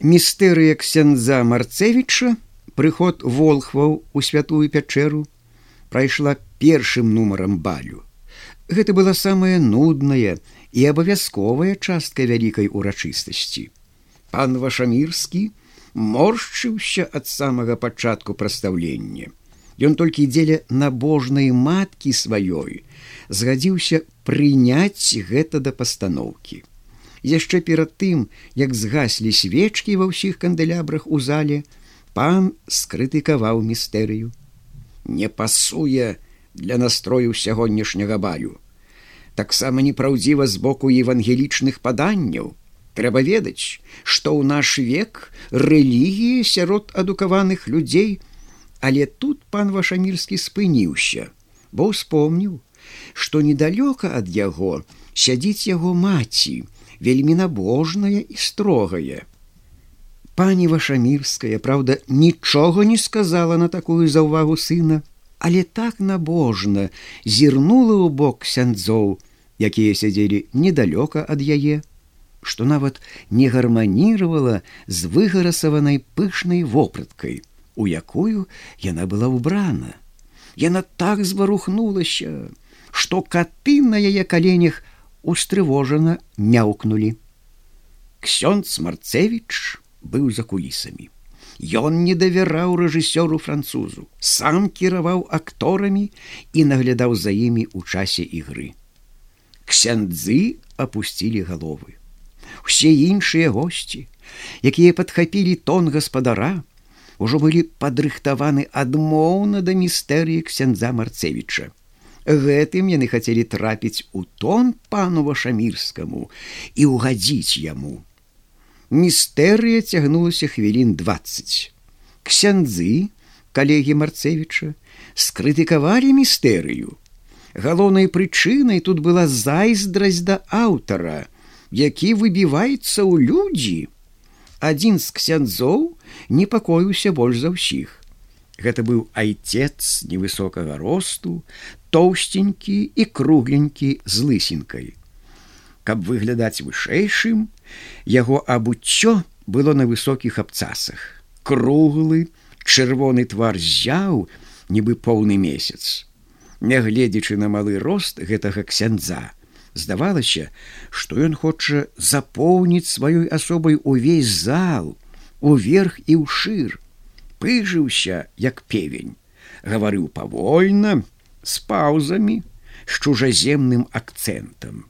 містэрыя ксяндза марцевіча прыход волхваў у святую пячэру прайшла першым нумарам балю. Гэта была самая нудная і абавязковая частка вялікай урачыстасці. Пан вашамірскі моршчыўся ад самага пачатку прастаўлення Ён толькі дзеля набожнай маткі сваёй згадзіўся прыняць гэта да пастаноўкі. Яшчэ перад тым, як згаслі свечкі ва ўсіх кандэлябрах у зале, пан скрытыкаваў містэрыю. Не пасуе для настрою сягонняшняга балю. Таксама непраўдзіва з боку евангелічных паданняў. Трэба ведаць, што ў наш век рэлігіі сярод адукаваных людзей, Але тут пан вашамірскі спыніўся, бо ўспомніў, што недалёка ад яго сядзіць яго маці, вельмі набожная і строгая. Пані вашамірская, праўда, нічога не сказала на такую заўвагу сына, але так набожна зірнула ў бок сяндзоў, якія сядзелі недалёка ад яе, што нават не гарманіравала з выгарасаванай пышнай вопраткай у якую яна была ўбрана. Яна так зварухнулася, што каты на яе каленях устрывожана мяўкнулі. Ксёнд Марцевіч быў за кулісамі. Ён не давяраў рэжысёру французу, сам кіраваў акторамі і наглядаў за імі ў часе ігры. Ксяндзы апусцілі галовы. Усе іншыя госці, якія падхапілі тон гаспадара, ужо былі падрыхтаваны адмоўна да містэрыі ксяндза марцевіча гэтым яны хацелі трапіць у тон пану вашамірскаму і угадзіць яму. Містэрыя цягнулася хвілін 20 ксяндзы калегі марцевіча скрытыкавалі містэрыю. Галоўнай прычынай тут была зайздрасць да аўтара які выбіваецца ў людзі. Адзін з ксяндзоў непакоіўся больш за ўсіх. Гэта быў айцец невысокага росту, тоўсценькі і кругленькі з лысінкай. Каб выглядаць вышэйшым, яго абуццё было на высокіх абцасах. Круглы, чырвоны твар зяў, нібы поўны месяц. Нягледзячы на малы рост гэтага ксяндза, здавалася, што ён хоча запоўніць сваёй асобай увесь зал, уверх і ўшыр, пыжыўся як певень, гаварыў павольна, з паўзамі, з чужаземным акцэнтам.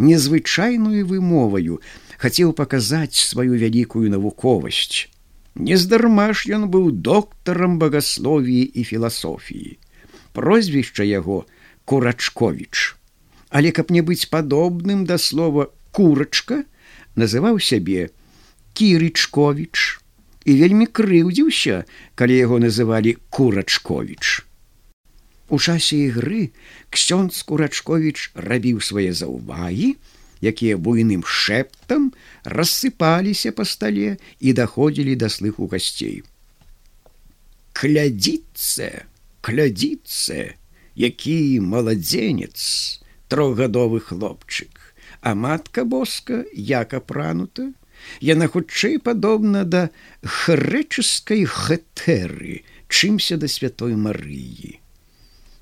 Незвычайную вымоваю хацеў паказаць сваю вялікую навуковасць. Нездарма ж ён быў доктарам багасловіі і філасофіі. Прозвішча яго курачковіч. Але каб не быць падобным да слова курачка, называў сябе кірычковіч і вельмі крыўдзіўся, калі яго называлі курачковіч. У часе ігры ксёнд курачковіч рабіў свае заўвагі, якія буйным шэптам рассыпаліся па стале і даходзілі да слыху гасцей. Клядзіцца, клядзіцца, які маладзенец, трохгадовы хлопчык, а матка боска як апранута, Яна хутчэй падобна да хрэчаскай гэтэры, чымся да святой Марыі.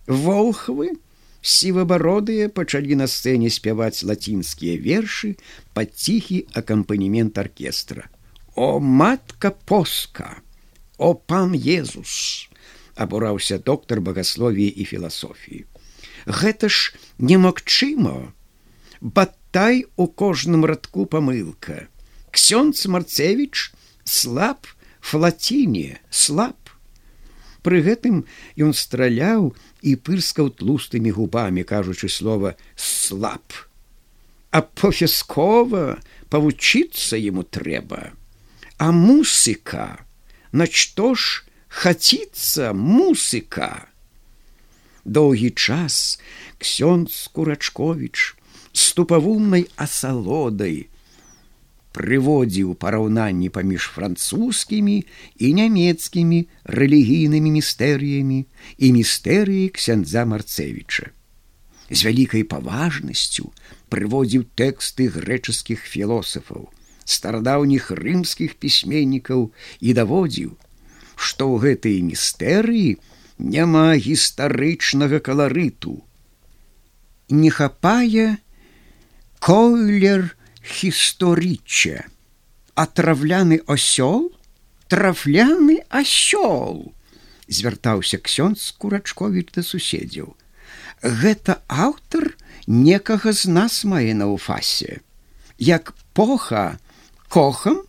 Волхвы, сівабародыя пачалі на сцэне спяваць лацінскія вершы пад ціхі акампанемент аркестра. О матка поска, О пан Езус! абураўся доктар багасловіі і філасофіі. Гэта ж немагчыма, Батай у кожным радку памылка ксёнц марцевич слаб флаціне слаб. Пры гэтым ён страляў і пырскаў тлустымі губамі кажучы слова слаб апофіскова павучыцца ему трэба. А мусыка начто ж хаціцца мусыка доўгі час ксёнц курачкович ступавумнай асалодай прыводзіў параўнанні паміж французскімі і нямецкімі рэлігійнымі містэрыямі і містэрыі ксяндза марцевіча. З вялікай паважнасцю прыводзіў тэксты грэчаскіх філосафаў, старадаўніх рымскіх пісьменнікаў і даводзіў, што ў гэтай містэрыі няма гістарычнага каларыту. Не хапае койлер гісторыча, атравляны асёл, трафляны асёл, звяртаўся ксёнд курачковіч да суседзяў. Гэта аўтар некага з нас мае на ўфасе. Як поха кохам,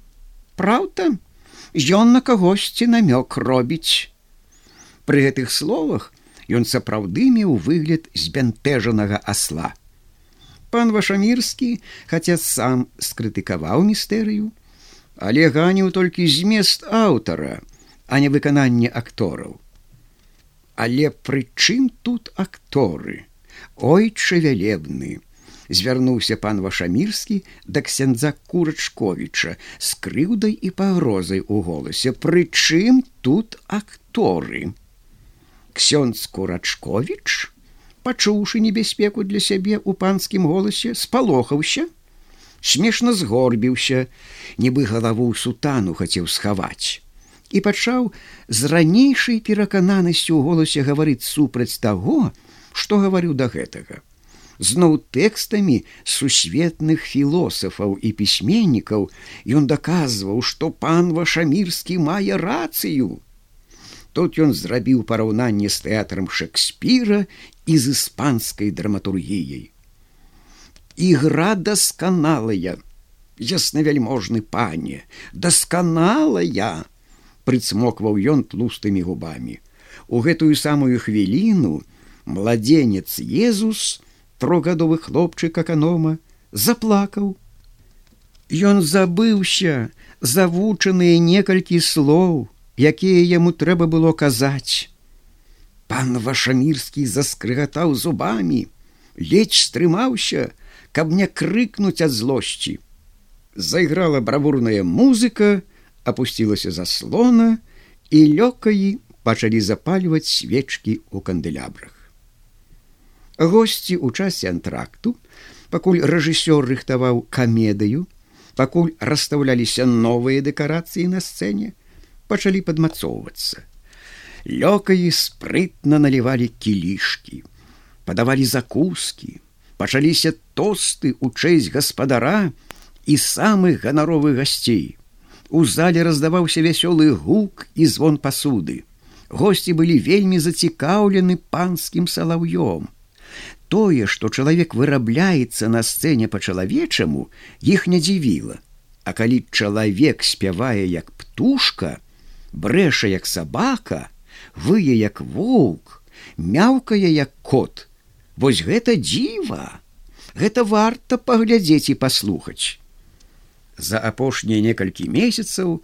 праўда, ён на кагосьці намёк робіць. Пры гэтых словах ён сапраўды меў выгляд збянтэжанага асла. Пан Вашамірскі, хаця сам скрытыкаваў містэрыю, але ганіў толькі змест аўтара, а не выкананне актораў. Але прычым тут акторы, Ойча вялебны, звярнуўся пан вашамірскі да ксяндза курачковіча з крыўдай і пагрозай у голасе. Прычым тут акторы? Ксёндз курачковіч пачуўшы небяспеку для сябе у панскім голасе спалохаўся смешна згорбіўся нібы галаву сутану хацеў схаваць і пачаў з ранейшай перакананасцю ў голасе гаварыць супраць таго што гаварыў да гэтага зноў тэкстамі сусветных філосафаў і пісьменнікаў ён даказваў, што пан вашамірскі мае рацыю. Тут ён зрабіў параўнанне з тэатрам Шекспіра і з іспанскай драматургіяй. Ігра дасканалая, яснавяльможны пане, дасканалая, прыцмокваў ён тлустымі губамі. У гэтую самую хвіліну младзенец Езус, трохгадовы хлопчык аканома заплакаў. Ён забыўся завучаныя некалькі слоў, якія яму трэба было казаць. Пан вашамірскі заскрыгатаў зубамі, ледзь стрымаўся, каб не крыкнуць ад злосці. Зайграла бравурная музыка, опусцілася заслона і лёкаі пачалі запальваць свечкі ў кандылябрах госці ў часе антракту пакуль рэжысёр рыхтаваў камедыю пакуль расстаўляліся новыя дэкарацыі на сцэне пачалі падмацоўвацца. Лёкаі спрытна налівалі кілішкі падавалі закускі пачаліся тосты ў чэсць гаспадара і самых ганаровых гасцей. У зале раздаваўся вясёлы гук і звон пасуды. Госці былі вельмі зацікаўлены панскім салаўём. Тое, што чалавек вырабляецца на сцэне па-чалавечаму, іх не дзівіла. А калі чалавек спявае як птушка, брэша як сабака, вые як воўк, мяўкае як кот, Вось гэта дзіва, Гэта варта паглядзець і паслухаць. За апошнія некалькі месяцаў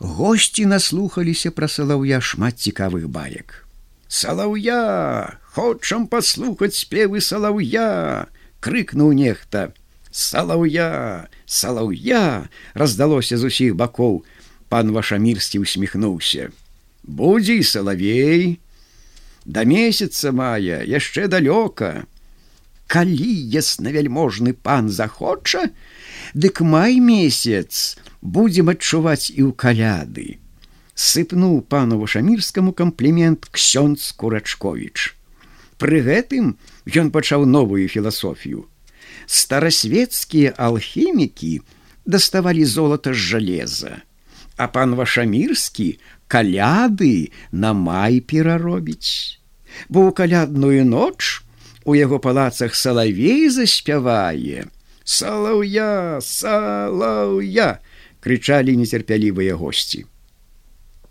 госці наслухаліся пра салаўя шмат цікавых баек. Салаўя, хочам паслухаць спевы салаўя крыкнуў нехта. Салаўя! Салаўя раздалося з усіх бакоў пан вашамірскі усміхнуўся. Будзі салавей да месяца мая яшчэ далёка. Калі яснавяльможны пан захоча дык май месяц будзем адчуваць і ў каляды сыпнуў пану вашамірскаму камплімент ксёндз курачковіч. Пры гэтым ён пачаў новую філасофію. Старасветскія алхімікі даставалі золата з жалеза, а пан вашамірскі каляды на май пераробіць. Бо ў калядную ноч у яго палацах салавей заспявае: Салаўя, салаўя! крычалі нецярпялівыя госці.